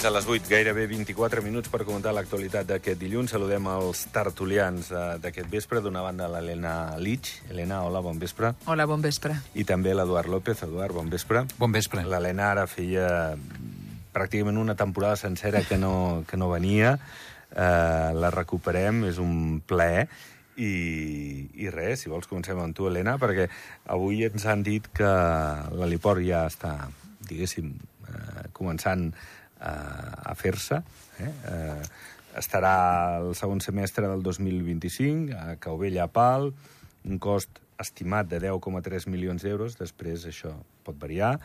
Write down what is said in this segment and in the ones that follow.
Fins a les 8, gairebé 24 minuts per comentar l'actualitat d'aquest dilluns. Saludem els tertulians eh, d'aquest vespre. D'una banda, l'Helena Lich. Helena, hola, bon vespre. Hola, bon vespre. I també l'Eduard López. Eduard, bon vespre. Bon vespre. L'Helena ara feia pràcticament una temporada sencera que no, que no venia. Eh, la recuperem, és un plaer. I, I res, si vols comencem amb tu, Helena, perquè avui ens han dit que l'heliport ja està, diguéssim, eh, començant a fer-se. Eh? Eh, estarà el segon semestre del 2025 a Caubella a Pal, un cost estimat de 10,3 milions d'euros, després això pot variar,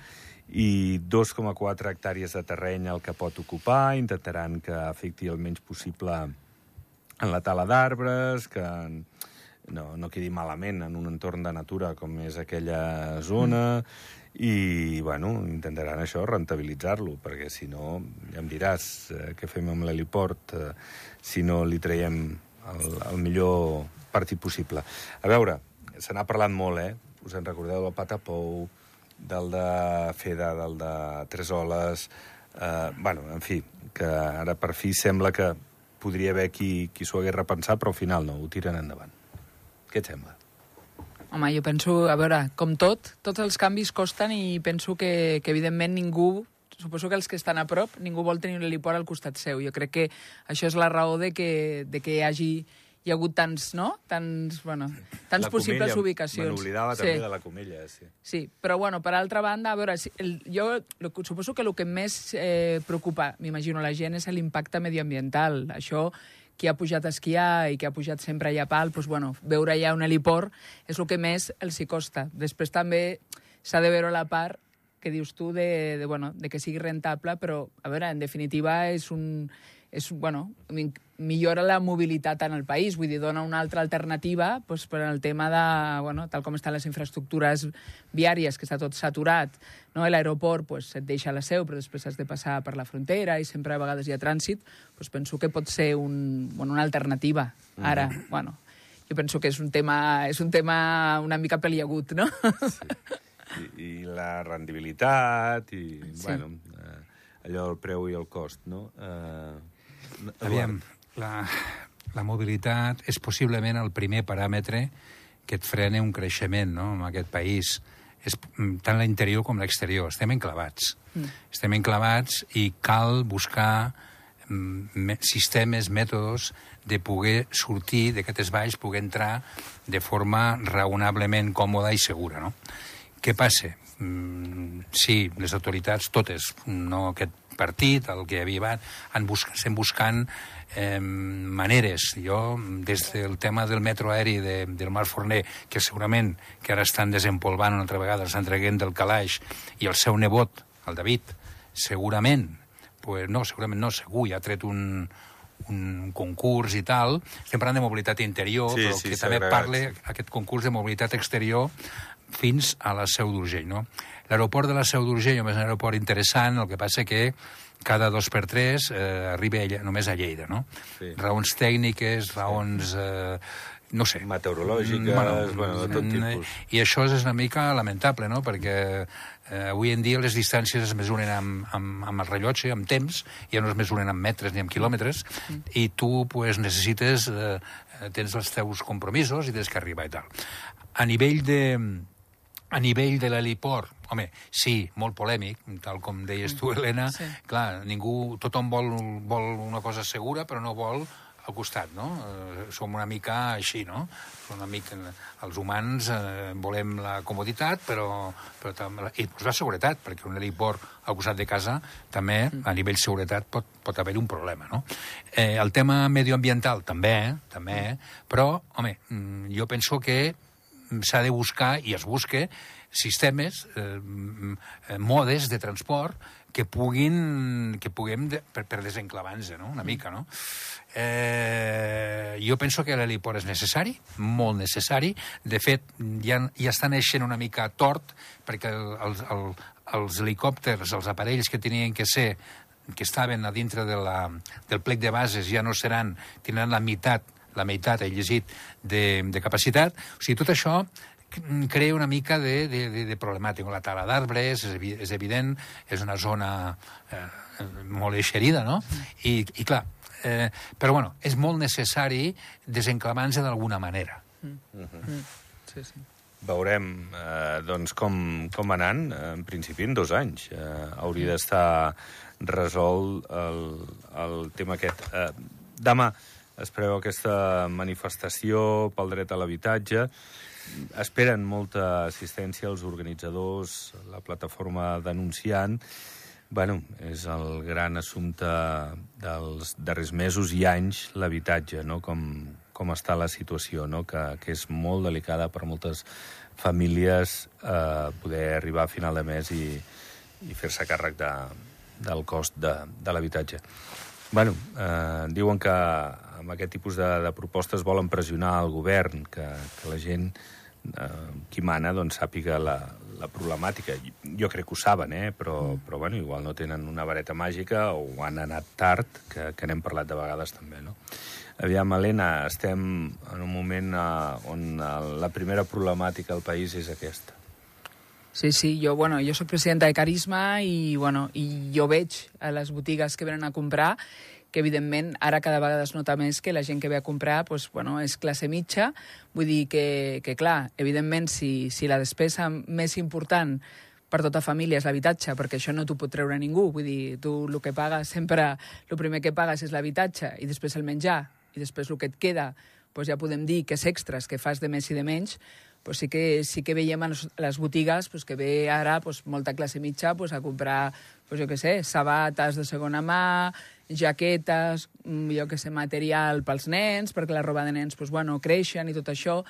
i 2,4 hectàrees de terreny el que pot ocupar, intentaran que afecti el menys possible en la tala d'arbres, que no, no quedi malament en un entorn de natura com és aquella zona, mm. I, bueno, intentaran això, rentabilitzar-lo, perquè si no, ja em diràs eh, què fem amb l'heliport eh, si no li traiem el, el millor partit possible. A veure, se n'ha parlat molt, eh? Us en recordeu del Patapou, del de Feda, del de Tresoles... Eh, bueno, en fi, que ara per fi sembla que podria haver qui, qui s'ho hagués repensat, però al final no, ho tiren endavant. Què et sembla? Home, jo penso, a veure, com tot, tots els canvis costen i penso que, que evidentment ningú suposo que els que estan a prop, ningú vol tenir un heliport al costat seu. Jo crec que això és la raó de que, de que hi hagi hi ha hagut tants, no? Tants, bueno, tants La possibles Comella, ubicacions. Me n'oblidava també de la Comella, sí. Sí, però bueno, per altra banda, a veure, si- el, jo lo, suposo que el que més eh, preocupa, m'imagino, la gent és l'impacte medioambiental. Això, qui ha pujat a esquiar i qui ha pujat sempre allà a pal, doncs, bueno, veure allà un heliport és el que més els hi costa. Després també s'ha de veure la part que dius tu de, de, bueno, de que sigui rentable, però, a veure, en definitiva és un... És, bueno, mi- millora la mobilitat en el país, vull dir, dona una altra alternativa doncs, per al tema de, bueno, tal com estan les infraestructures viàries, que està tot saturat, no? l'aeroport pues, et deixa a la seu, però després has de passar per la frontera i sempre a vegades hi ha trànsit, doncs penso que pot ser un, bueno, una alternativa. Ara, bueno, jo penso que és un tema, és un tema una mica peliagut, no? I, i la rendibilitat, i, sí. bueno, eh, allò, el preu i el cost, no? Eh, Eduard. Aviam, la, la mobilitat és possiblement el primer paràmetre que et frena un creixement no, en aquest país. És mm, tant l'interior com l'exterior. Estem enclavats. Mm. Estem enclavats i cal buscar mm, me- sistemes, mètodes de poder sortir d'aquest esbaix, poder entrar de forma raonablement còmoda i segura. No? Què passa? Mm, sí, les autoritats, totes, no aquest partit, el que havia abans, han buscat, estem buscant eh, maneres. Jo, des del tema del metro aeri de, del Mar Forner, que segurament que ara estan desempolvant una altra vegada, estan traient del calaix, i el seu nebot, el David, segurament, pues no, segurament no, segur, ja ha tret un, un concurs i tal. Estem parlant de mobilitat interior, Sí, però sí, que també parla aquest concurs de mobilitat exterior fins a la Seu d'Urgell, no? L'aeroport de la Seu d'Urgell és un aeroport interessant, el que passa que cada dos per tres eh, arriba a, només a Lleida, no? Sí. Raons tècniques, raons... Eh, no sé. Meteorològiques, bueno, de tot mm, tipus. I això és una mica lamentable, no?, perquè eh, avui en dia les distàncies es mesuren amb, amb, amb el rellotge, amb temps, ja no es mesuren amb metres ni amb quilòmetres, i tu pues, necessites, eh, eh, tens els teus compromisos i tens que arribar i tal. A nivell de, a nivell de l'heliport, home, sí, molt polèmic, tal com deies tu, Helena, Sí. clar, ningú, tothom vol, vol una cosa segura, però no vol al costat, no? Eh, som una mica així, no? Una mica... Els humans eh, volem la comoditat, però, però també... I la seguretat, perquè un heliport al costat de casa també, a nivell seguretat, pot, pot haver un problema, no? Eh, el tema medioambiental, també, també, però, home, mm, jo penso que s'ha de buscar, i es busca, sistemes, eh, mm, eh, modes de transport que puguin, que puguem de, per, per desenclavar-nos, no? una mica, no? Eh, jo penso que l'heliport és necessari, molt necessari. De fet, ja, ja està naixent una mica tort, perquè el, el, el, els helicòpters, els aparells que tenien que ser que estaven a dintre de la, del plec de bases ja no seran, tindran la meitat la meitat, he llegit, de, de capacitat. O sigui, tot això crea una mica de, de, de, de problemàtica. La tala d'arbres és, evi és evident, és una zona eh, molt eixerida, no? I, i clar, eh, però bueno, és molt necessari desenclamar-se d'alguna manera. Mm. Mm. Sí, sí. Veurem eh, doncs com, com anant. En principi, en dos anys. Eh, hauria d'estar resolt el, el tema aquest. Eh, demà es preveu aquesta manifestació pel dret a l'habitatge. Esperen molta assistència als organitzadors, la plataforma denunciant. Bueno, és el gran assumpte dels darrers mesos i anys, l'habitatge, no? com, com està la situació, no? que, que és molt delicada per moltes famílies eh, poder arribar a final de mes i, i fer-se càrrec de, del cost de, de l'habitatge. Bueno, eh, diuen que amb aquest tipus de, de propostes volen pressionar el govern, que, que la gent, eh, qui mana, doncs sàpiga la, la problemàtica. Jo crec que ho saben, eh? però, mm. però bueno, igual no tenen una vareta màgica o han anat tard, que, que n'hem parlat de vegades també, no? Aviam, Helena, estem en un moment eh, on la primera problemàtica del país és aquesta. Sí, sí, jo, bueno, jo sóc presidenta de Carisma i, bueno, i jo veig a les botigues que venen a comprar que evidentment ara cada vegada es nota més que la gent que ve a comprar pues, bueno, és classe mitja. Vull dir que, que clar, evidentment, si, si la despesa més important per tota família és l'habitatge, perquè això no t'ho pot treure ningú. Vull dir, tu el que pagues sempre, el primer que pagues és l'habitatge i després el menjar i després el que et queda, pues ja podem dir que és extras que fas de més i de menys, pues sí que, sí que veiem a les botigues pues que ve ara pues, molta classe mitja pues, a comprar, pues, jo què sé, sabates de segona mà, jaquetes, jo que sé, material pels nens, perquè la roba de nens, pues, bueno, creixen i tot això,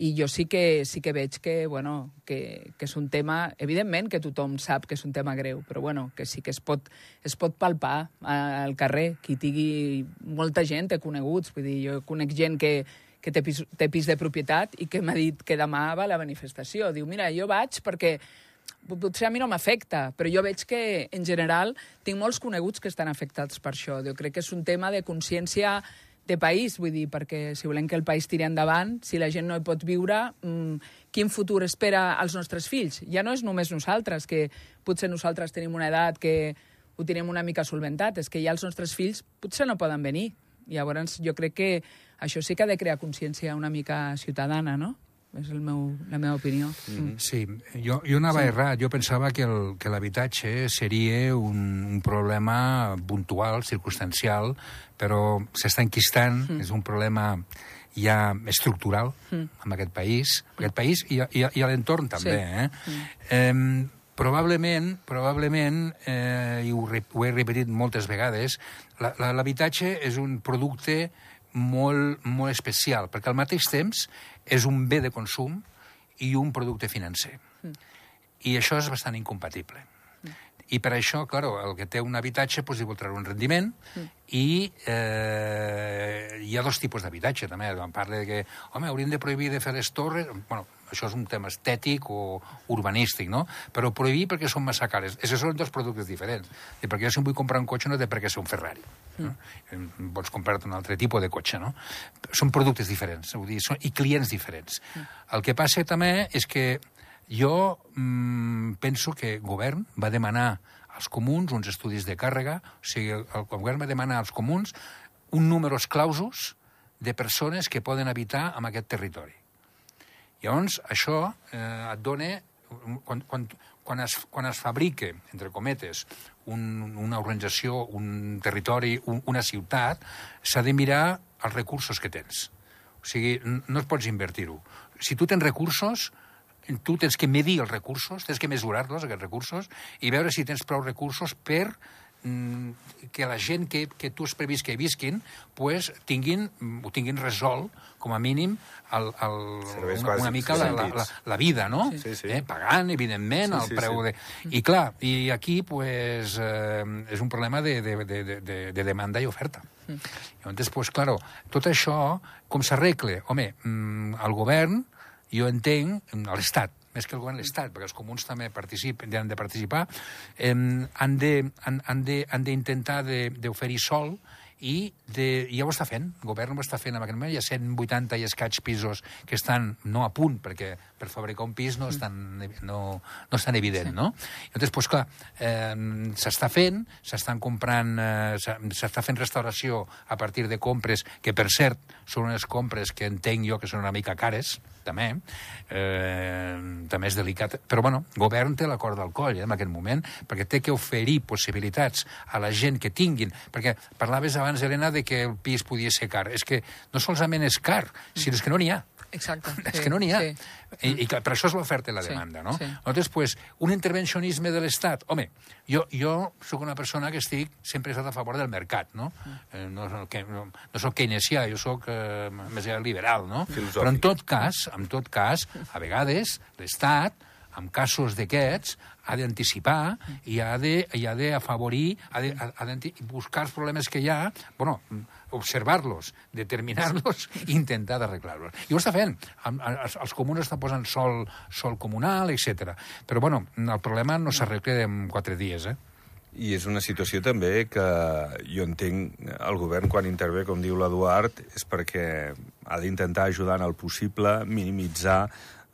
i jo sí que, sí que veig que, bueno, que, que és un tema, evidentment que tothom sap que és un tema greu, però bueno, que sí que es pot, es pot palpar al carrer, qui tingui molta gent, té coneguts, vull dir, jo conec gent que, que té pis, té pis de propietat i que m'ha dit que demà va a la manifestació. Diu, mira, jo vaig perquè potser a mi no m'afecta, però jo veig que, en general, tinc molts coneguts que estan afectats per això. Jo crec que és un tema de consciència de país, vull dir, perquè si volem que el país tiri endavant, si la gent no hi pot viure, mmm, quin futur espera als nostres fills? Ja no és només nosaltres, que potser nosaltres tenim una edat que ho tenim una mica solventat, és que ja els nostres fills potser no poden venir. Llavors, jo crec que això sí que ha de crear consciència una mica ciutadana, no? És el meu, la meva opinió. Mm -hmm. Sí, jo, jo anava sí. errat. Jo pensava que l'habitatge seria un, un problema puntual, circumstancial, però s'està enquistant, mm. és un problema ja estructural mm. en aquest país, en aquest país i, i, i a l'entorn també. Sí. Eh? Mm. Eh, probablement, probablement eh, i ho, ho he repetit moltes vegades, l'habitatge és un producte molt, molt especial, perquè al mateix temps és un bé de consum i un producte financer. Mm. I això és bastant incompatible. Mm. I per això, claro, el que té un habitatge doncs, li vol treure un rendiment mm. i eh, hi ha dos tipus d'habitatge, també. Quan parla de que, home, hauríem de prohibir de fer les torres... Bueno, això és un tema estètic o urbanístic, no? Però prohibir perquè són massa cares. Aquests són dos productes diferents. I perquè jo si em vull comprar un cotxe no té per què ser un Ferrari. No? Mm. Pots comprar-te un altre tipus de cotxe, no? Són productes diferents, vull dir, són, i clients diferents. Mm. El que passa també és que jo mm, penso que el govern va demanar als comuns uns estudis de càrrega, o sigui, el, el govern va demanar als comuns un número clausos de persones que poden habitar en aquest territori. Llavors, això eh, et dona... Quan, quan, quan, es, quan es fabrica, entre cometes, un, una organització, un territori, un, una ciutat, s'ha de mirar els recursos que tens. O sigui, no es pots invertir-ho. Si tu tens recursos, tu tens que medir els recursos, tens que mesurar-los, aquests recursos, i veure si tens prou recursos per que la gent que, que tu has previst que visquin pues, tinguin, ho tinguin resolt, com a mínim, el, el, una, una mica la, la, la, la vida, no? Sí, sí. Eh, pagant, evidentment, sí, el sí, preu sí. de... I clar, i aquí pues, eh, és un problema de, de, de, de, de demanda i oferta. Mm. Llavors, pues, claro, tot això, com s'arregle? Home, mm, el govern, jo entenc, l'Estat, més que el govern, l'Estat, perquè els comuns també participen, han de participar, eh, han d'intentar de, d'oferir sol i de, ja ho està fent, el govern ho està fent en aquest moment, hi ha 180 i escaig pisos que estan no a punt, perquè per fabricar un pis no és tan, no, no és tan evident, sí. no? Llavors, pues, clar, eh, s'està fent, s'estan comprant, eh, s'està fent restauració a partir de compres, que per cert són unes compres que entenc jo que són una mica cares, també, eh, també és delicat. Però, bueno, govern té l'acord del coll eh, en aquest moment, perquè té que oferir possibilitats a la gent que tinguin, perquè parlaves abans, Helena, de que el pis podia ser car. És que no solament és car, sinó és que no n'hi ha. Exacte. És sí, que no n'hi ha. Sí. I, I per això és l'oferta i la demanda, no? Sí. Llavors, pues, un intervencionisme de l'Estat... Home, jo, jo sóc una persona que estic sempre he estat a favor del mercat, no? Eh, no, que, no, no sóc keynesià, jo sóc eh, més liberal, no? Filosòfic. Però en tot cas, en tot cas, a vegades l'Estat en casos d'aquests, ha d'anticipar i ha d'afavorir, ha de, ha de buscar els problemes que hi ha, bueno, observar-los, determinar-los i intentar d'arreglar-los. I ho està fent. Els, els comuns estan posant sol, sol comunal, etc. Però, bueno, el problema no s'arregla en quatre dies, eh? I és una situació també que jo entenc el govern quan intervé, com diu l'Eduard, és perquè ha d'intentar ajudar en el possible, minimitzar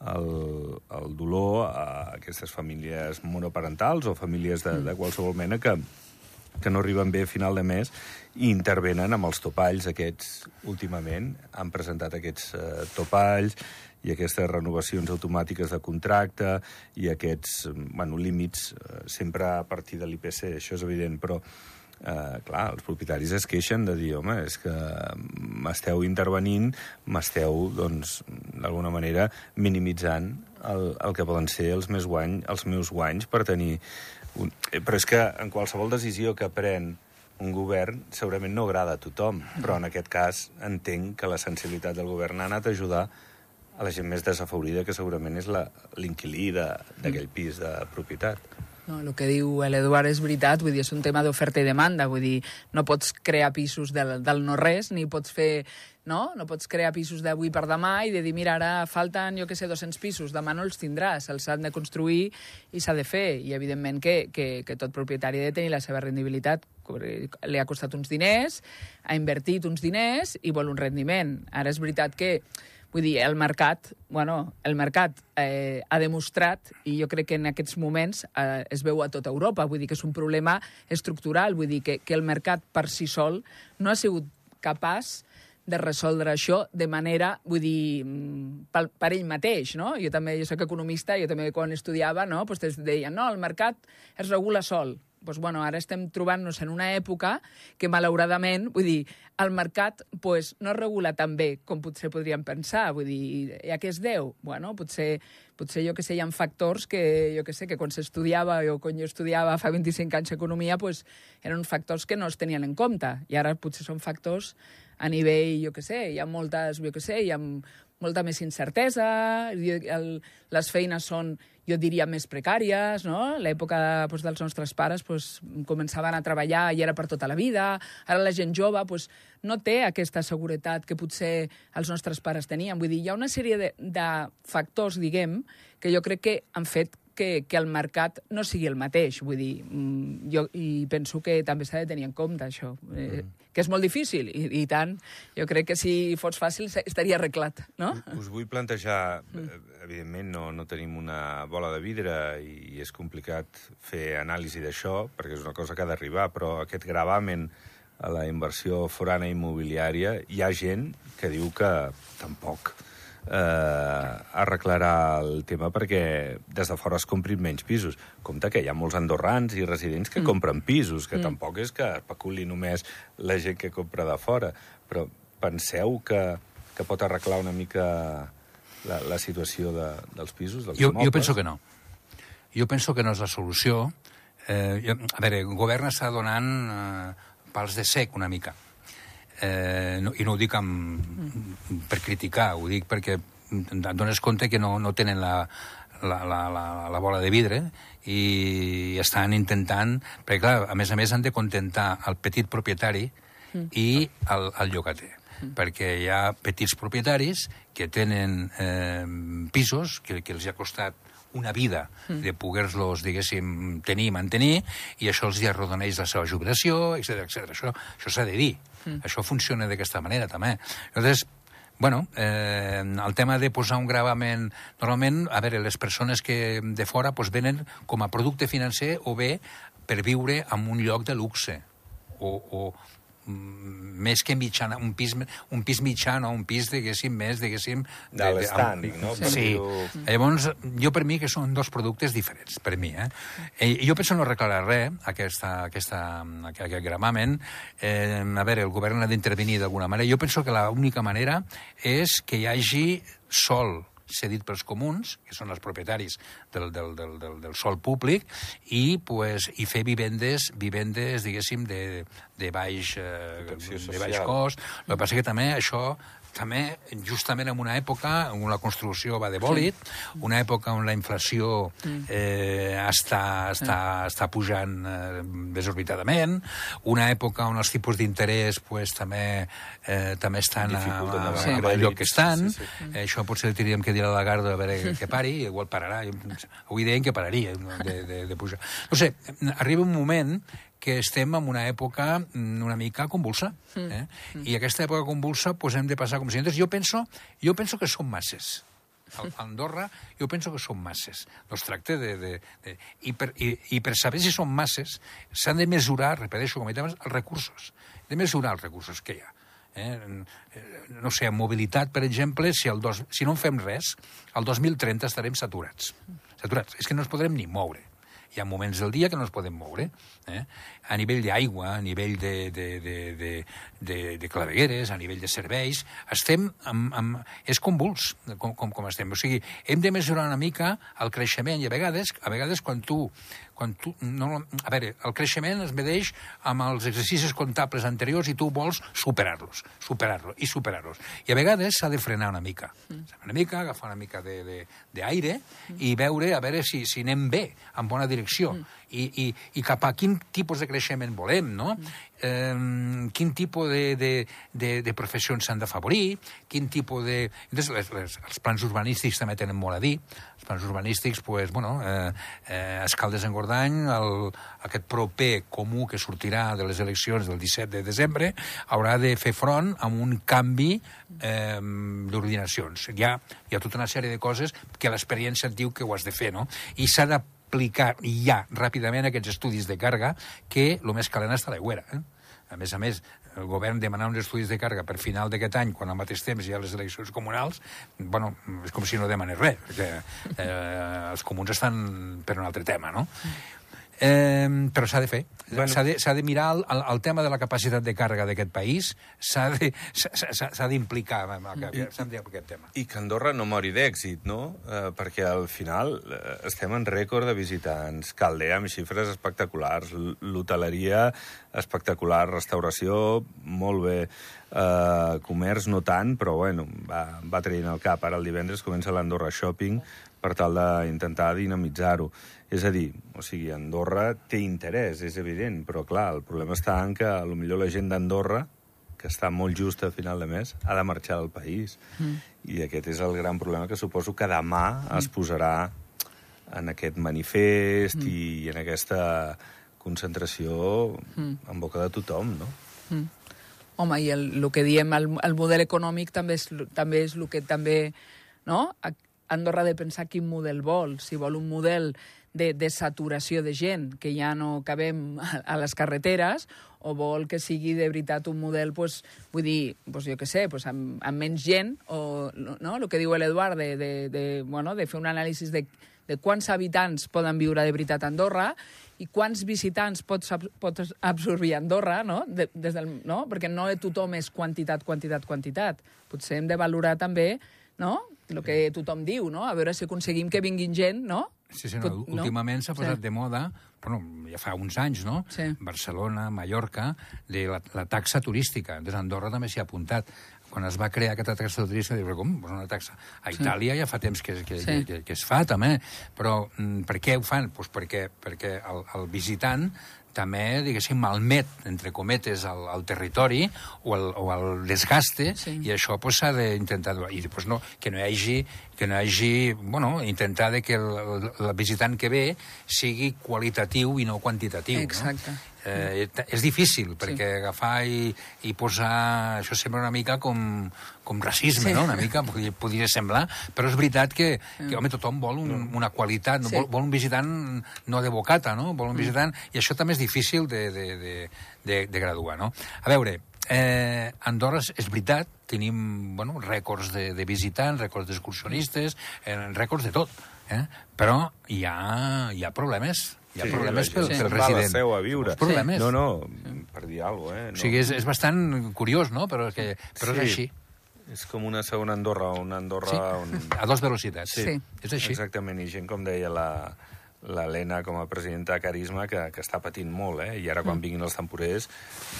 el, el dolor a aquestes famílies monoparentals o famílies de, de qualsevol mena que, que no arriben bé a final de mes i intervenen amb els topalls aquests últimament. Han presentat aquests eh, topalls i aquestes renovacions automàtiques de contracte i aquests bueno, límits eh, sempre a partir de l'IPC, això és evident, però eh, clar, els propietaris es queixen de dir, home, és que m'esteu intervenint, m'esteu, doncs, d'alguna manera, minimitzant el, el que poden ser els, meus guany, els meus guanys per tenir... Un... Eh, però és que en qualsevol decisió que pren un govern segurament no agrada a tothom, però en aquest cas entenc que la sensibilitat del govern ha anat a ajudar a la gent més desafavorida, que segurament és l'inquilí d'aquell pis de propietat. No, el que diu l'Eduard és veritat, vull dir, és un tema d'oferta i demanda, vull dir, no pots crear pisos del, del no-res, ni pots fer no? No pots crear pisos d'avui per demà i de dir, mira, ara falten, jo que sé, 200 pisos, demà no els tindràs, els han de construir i s'ha de fer. I, evidentment, que, que, que tot propietari ha de tenir la seva rendibilitat. Li ha costat uns diners, ha invertit uns diners i vol un rendiment. Ara és veritat que Vull dir, el mercat, bueno, el mercat eh, ha demostrat, i jo crec que en aquests moments eh, es veu a tota Europa, vull dir que és un problema estructural, vull dir que, que el mercat per si sol no ha sigut capaç de resoldre això de manera, vull dir, mm, per, per ell mateix, no? Jo també, jo soc economista, jo també quan estudiava, no?, pues deien, no, el mercat es regula sol doncs, bueno, ara estem trobant-nos en una època que, malauradament, vull dir, el mercat pues, no regula tan bé com potser podríem pensar. Vull dir, a què es deu? Bueno, potser, potser jo que sé, hi ha factors que, jo que sé, que quan s'estudiava o quan jo estudiava fa 25 anys economia, pues, eren factors que no es tenien en compte. I ara potser són factors a nivell, jo que sé, hi ha moltes, jo que sé, hi ha molta més incertesa, el, les feines són, jo diria, més precàries, no? L'època pues, dels nostres pares pues, començaven a treballar i era per tota la vida, ara la gent jove pues, no té aquesta seguretat que potser els nostres pares tenien. Vull dir, hi ha una sèrie de, de factors, diguem, que jo crec que han fet que, que el mercat no sigui el mateix. Vull dir, mm, jo i penso que també s'ha de tenir en compte això, eh, mm. que és molt difícil, i, i tant. Jo crec que si fos fàcil estaria arreglat, no? Us vull plantejar, mm. Eh, evidentment no, no tenim una bola de vidre i és complicat fer anàlisi d'això, perquè és una cosa que ha d'arribar, però aquest gravamen a la inversió forana immobiliària, hi ha gent que diu que tampoc eh, arreglarà el tema perquè des de fora es comprin menys pisos. Compte que hi ha molts andorrans i residents que mm. compren pisos, que mm. tampoc és que especuli només la gent que compra de fora. Però penseu que, que pot arreglar una mica la, la situació de, dels pisos, dels jo? Jo penso que no. Jo penso que no és la solució. Eh, jo, a veure, el govern està donant eh, pals de sec una mica eh, no, i no ho dic amb, per criticar, ho dic perquè et dones compte que no, no tenen la, la, la, la, la bola de vidre i estan intentant... Perquè, clar, a més a més han de contentar el petit propietari mm. i el, el llogater. Perquè hi ha petits propietaris que tenen eh, pisos que, que els ha costat una vida de poder-los, diguéssim, tenir i mantenir, i això els hi arrodoneix la seva jubilació, etc etc. Això, això s'ha de dir. Això funciona d'aquesta manera, també. Llavors, Bueno, eh, el tema de posar un gravament... Normalment, a veure, les persones que de fora pues, venen com a producte financer o bé per viure en un lloc de luxe o, o mm, més que mitjana, un pis, un pis mitjà, no? un pis, diguéssim, més, diguéssim... De l'estànding, no? Per Sí. dir-ho- Llavors, jo per mi que són dos productes diferents, per mi, eh? I jo penso no arreglar res, aquesta, aquesta, aquest, aquest gramamen. Eh, a veure, el govern ha d'intervenir d'alguna manera. Jo penso que l'única manera és que hi hagi sol cedit pels comuns, que són els propietaris del, del, del, del, del sol públic, i, pues, i fer vivendes, vivendes diguéssim, de, de, baix, eh, de baix cost. El que passa que també això també justament en una època on la construcció va de bòlit, una època on la inflació eh, està, està, està pujant eh, desorbitadament, una època on els tipus d'interès pues, també, eh, també estan a, Dificulten a, demanar a, lloc que estan. sí, sí. Eh, això potser li tindríem que dir a la Lagarde a veure que pari, i igual pararà. Avui deien que pararia de, de, de pujar. No sé, arriba un moment que estem en una època mm, una mica convulsa. Eh? I aquesta època convulsa pues, hem de passar com si... Entonces, jo penso, jo penso que són masses. Al- A Andorra jo penso que són masses. No es tracta de... de, de i, per, i, I per saber si són masses s'han de mesurar, repeteixo, com he dit abans, els recursos. De mesurar els recursos que hi ha. Eh? No sé, en mobilitat, per exemple, si, el dos, si no en fem res, el 2030 estarem saturats. Saturats. És que no ens podrem ni moure. Hi ha moments del dia que no ens podem moure. Eh? A nivell d'aigua, a nivell de, de, de, de, de, de clavegueres, a nivell de serveis, estem amb, amb, és convuls, com, com, com estem. O sigui, hem de mesurar una mica el creixement i a vegades, a vegades quan tu quan tu, no, a veure, el creixement es medeix amb els exercicis comptables anteriors i tu vols superar-los, superar-los i superar-los. I a vegades s'ha de frenar una mica. Una mica, agafar una mica d'aire de, d'aire i veure, a veure si, si anem bé, en bona direcció. I, i, I cap a quin tipus de creixement volem, no? Eh, quin tipus de, de, de, de professions s'han d'afavorir, quin tipus de... Entonces, les, les, els plans urbanístics també tenen molt a dir. Els plans urbanístics, pues, bueno, eh, eh, Escaldes en Gordany, el, aquest proper comú que sortirà de les eleccions del 17 de desembre, haurà de fer front amb un canvi eh, d'ordinacions. Hi, hi ha tota una sèrie de coses que l'experiència et diu que ho has de fer, no? I s'ha d'aplicar ja ràpidament aquests estudis de càrrega que el més calent està a l'aigüera. Eh? A més a més, el govern demanar uns estudis de càrrega per final d'aquest any, quan al mateix temps hi ha les eleccions comunals, bueno, és com si no demanés res, perquè eh, els comuns estan per un altre tema, no? Eh, però s'ha de fer. Bueno. S'ha de, de mirar el, el, el tema de la capacitat de càrrega d'aquest país, s'ha d'implicar en d'implicar aquest tema. I que Andorra no mori d'èxit, no? Eh, perquè al final eh, estem en rècord de visitants, Caldea amb xifres espectaculars, l'hoteleria espectacular, restauració molt bé, eh, comerç no tant, però bueno, va, va traient el cap. Ara el divendres comença l'Andorra Shopping per tal d'intentar dinamitzar-ho. És a dir, o sigui, Andorra té interès, és evident, però clar, el problema està en que a lo millor la gent d'Andorra que està molt justa a final de mes, ha de marxar del país. Mm. I aquest és el gran problema que suposo que demà mm. es posarà en aquest manifest mm. i en aquesta concentració mm. en boca de tothom, no? Home, i el, el que diem, el, el model econòmic també és, també és el que també... No? Andorra ha de pensar quin model vol. Si vol un model de, de saturació de gent, que ja no cabem a, a les carreteres, o vol que sigui de veritat un model, pues, vull dir, pues, jo què sé, pues, amb, amb menys gent, o no? el que diu l'Eduard, de, de, de, bueno, de fer un anàlisi de, de quants habitants poden viure de veritat a Andorra i quants visitants pot, sab- pot absorbir Andorra, no? De, des del, no? Perquè no tothom és quantitat, quantitat, quantitat. Potser hem de valorar també no? el que tothom diu, no? a veure si aconseguim que vinguin gent, no? Sí, sí, no, Pot- últimament s'ha posat Sí. de moda, bueno, ja fa uns anys, no? Sí. Barcelona, Mallorca, de la, la taxa turística. Des Andorra també s'hi ha apuntat. Quan es va crear aquesta taxa turística, dius, com? Pues una taxa. A Itàlia ja fa temps que, que, Sí. que, que, que es fa, també. Però mm, per què ho fan? Pues perquè, perquè el, el visitant també, diguéssim, malmet, entre cometes, el, el territori o el, o el desgaste, Sí. i això pues, s'ha d'intentar... I després no, que no hi hagi, que no hi hagi bueno, intentar de que el, el, el visitant que ve sigui qualitatiu i no quantitatiu. Exacte. No? Eh, és difícil, perquè agafar i, i posar... Això sembla una mica com, com racisme, Sí. no? Una mica podria, podria semblar, però és veritat que, que home, tothom vol un, una qualitat, no? Sí. vol, vol un visitant no de bocata, no? Vol un visitant... I això també és difícil de, de, de, de, de graduar, no? A veure, eh, Andorra, és- és veritat, tenim bueno, rècords de, de visitants, rècords d'excursionistes, eh, rècords de tot, eh? però hi ha, hi ha problemes. Hi ha Sí, problemes pel, pel va a la resident. seu a viure. Uns problemes. No, no, per dir alguna cosa, eh? No. O sigui, és, és bastant curiós, no? Però, que, però Sí. és així. És com una segona Andorra, una Andorra Sí. on... A dos velocitats. Sí. És així. Exactament, i gent, com deia la l'Helena com a presidenta de Carisma, que, que està patint molt, eh? I ara, quan vinguin els temporers,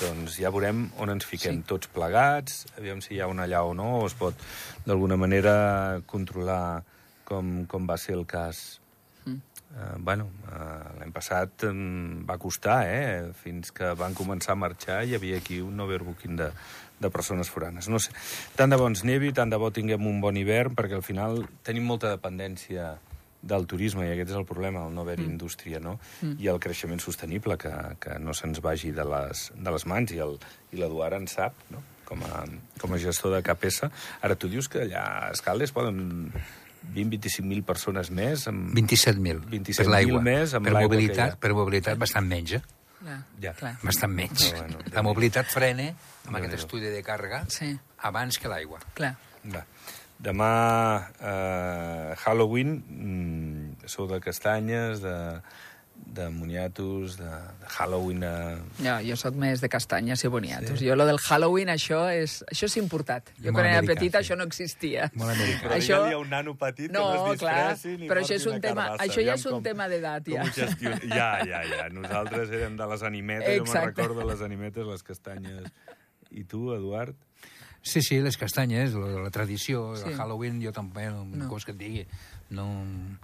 doncs ja veurem on ens fiquem Sí. tots plegats, aviam si hi ha una allà o no, o es pot, d'alguna manera, controlar com, com va ser el cas. Mm. Uh, bueno, uh, l'any passat um, va costar, eh? Fins que van començar a marxar hi havia aquí un overbooking de, de persones foranes. No sé, tant de bo ens nevi, tant de bo tinguem un bon hivern, perquè al final tenim molta dependència del turisme, i aquest és el problema, el no haver-hi mm. indústria, no? Mm. I el creixement sostenible, que, que no se'ns vagi de les, de les mans, i el- i l'Eduard en sap, no? Com a, com a gestor de KPS. Ara, tu dius que allà a Escaldes poden 20-25.000 persones més amb 27.000 27.000 per l'aigua. més amb per mobilitat, per mobilitat bastant menys, eh? Clar, Ja. clar. Bastant menys. Però bueno, la mobilitat frena amb aquest estudi de càrrega Sí. abans que l'aigua. Clar. Va. Demà, eh, Halloween, mm, sou de castanyes, de, de moniatos, de, de Halloween... Eh... Jo, jo sóc més de castanyes i boniatos. Jo, lo del Halloween, això és, això és importat. Jo, Molt quan era petita, sí. això no existia. Molt americà. Però Això- digue-li a un nano petit No, que no es clar, disfressi ni però això és un tema- carbassa. això ja és un com- tema d'edat, ja. gestiona- Ja, ja, ja. Nosaltres érem de les animetes, jo me'n Exacte. recordo les animetes, les castanyes. I tu, Eduard? Sí, sí, les castanyes, la, la tradició, Sí. el Halloween, jo també, no, cosa que et digui. No,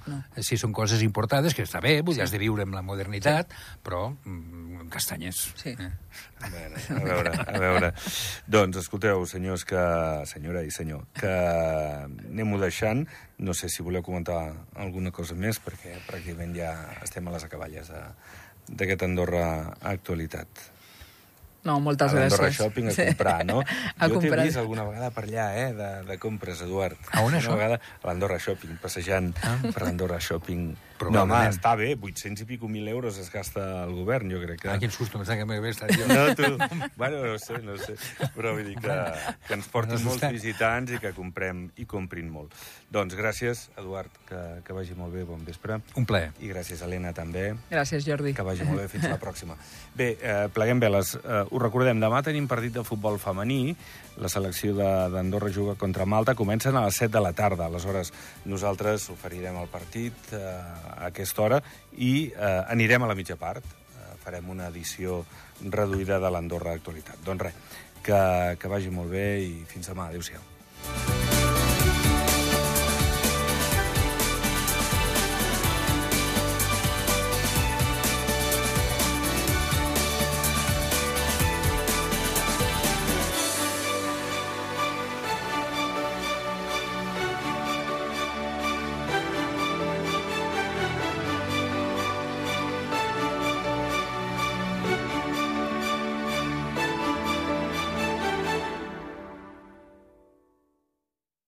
no. Sí, són coses importades, que està bé, vull dir, has de viure amb la modernitat, però mm, castanyes. Sí. Eh? Bueno, a veure, a veure. Doncs, escolteu, senyors, que... senyora i senyor, que anem-ho deixant. No sé si voleu comentar alguna cosa més, perquè pràcticament ja estem a les acaballes de- d'aquest Andorra Actualitat. No, moltes a l'Andorra gràcies. Shopping a Sí. comprar, no? A jo t'he vist alguna vegada per allà, eh, de, de compres, Eduard. A on, Una això? vegada a l'Andorra Shopping, passejant ah. per l'Andorra Shopping. No, home, està bé, 800 i pico mil euros es gasta el govern, jo crec que... Ah, quin susto, em sembla que m'he estat jo. No, tu... Bueno, no sé, no sé. Però vull dir que, que ens portin M'has molts visitants i que comprem i comprin molt. Doncs gràcies, Eduard, que, que vagi molt bé, bon vespre. Un plaer. I gràcies, Helena, també. Gràcies, Jordi. Que vagi molt bé, fins la pròxima. Bé, eh, pleguem veles. Eh, us recordem, demà tenim partit de futbol femení. La selecció d'Andorra juga contra Malta. Comencen a les 7 de la tarda. Aleshores, nosaltres oferirem el partit eh, a aquesta hora i eh, anirem a la mitja part. Eh, farem una edició reduïda de l'Andorra Actualitat. Doncs res, que, que vagi molt bé i fins demà. Adéu-siau.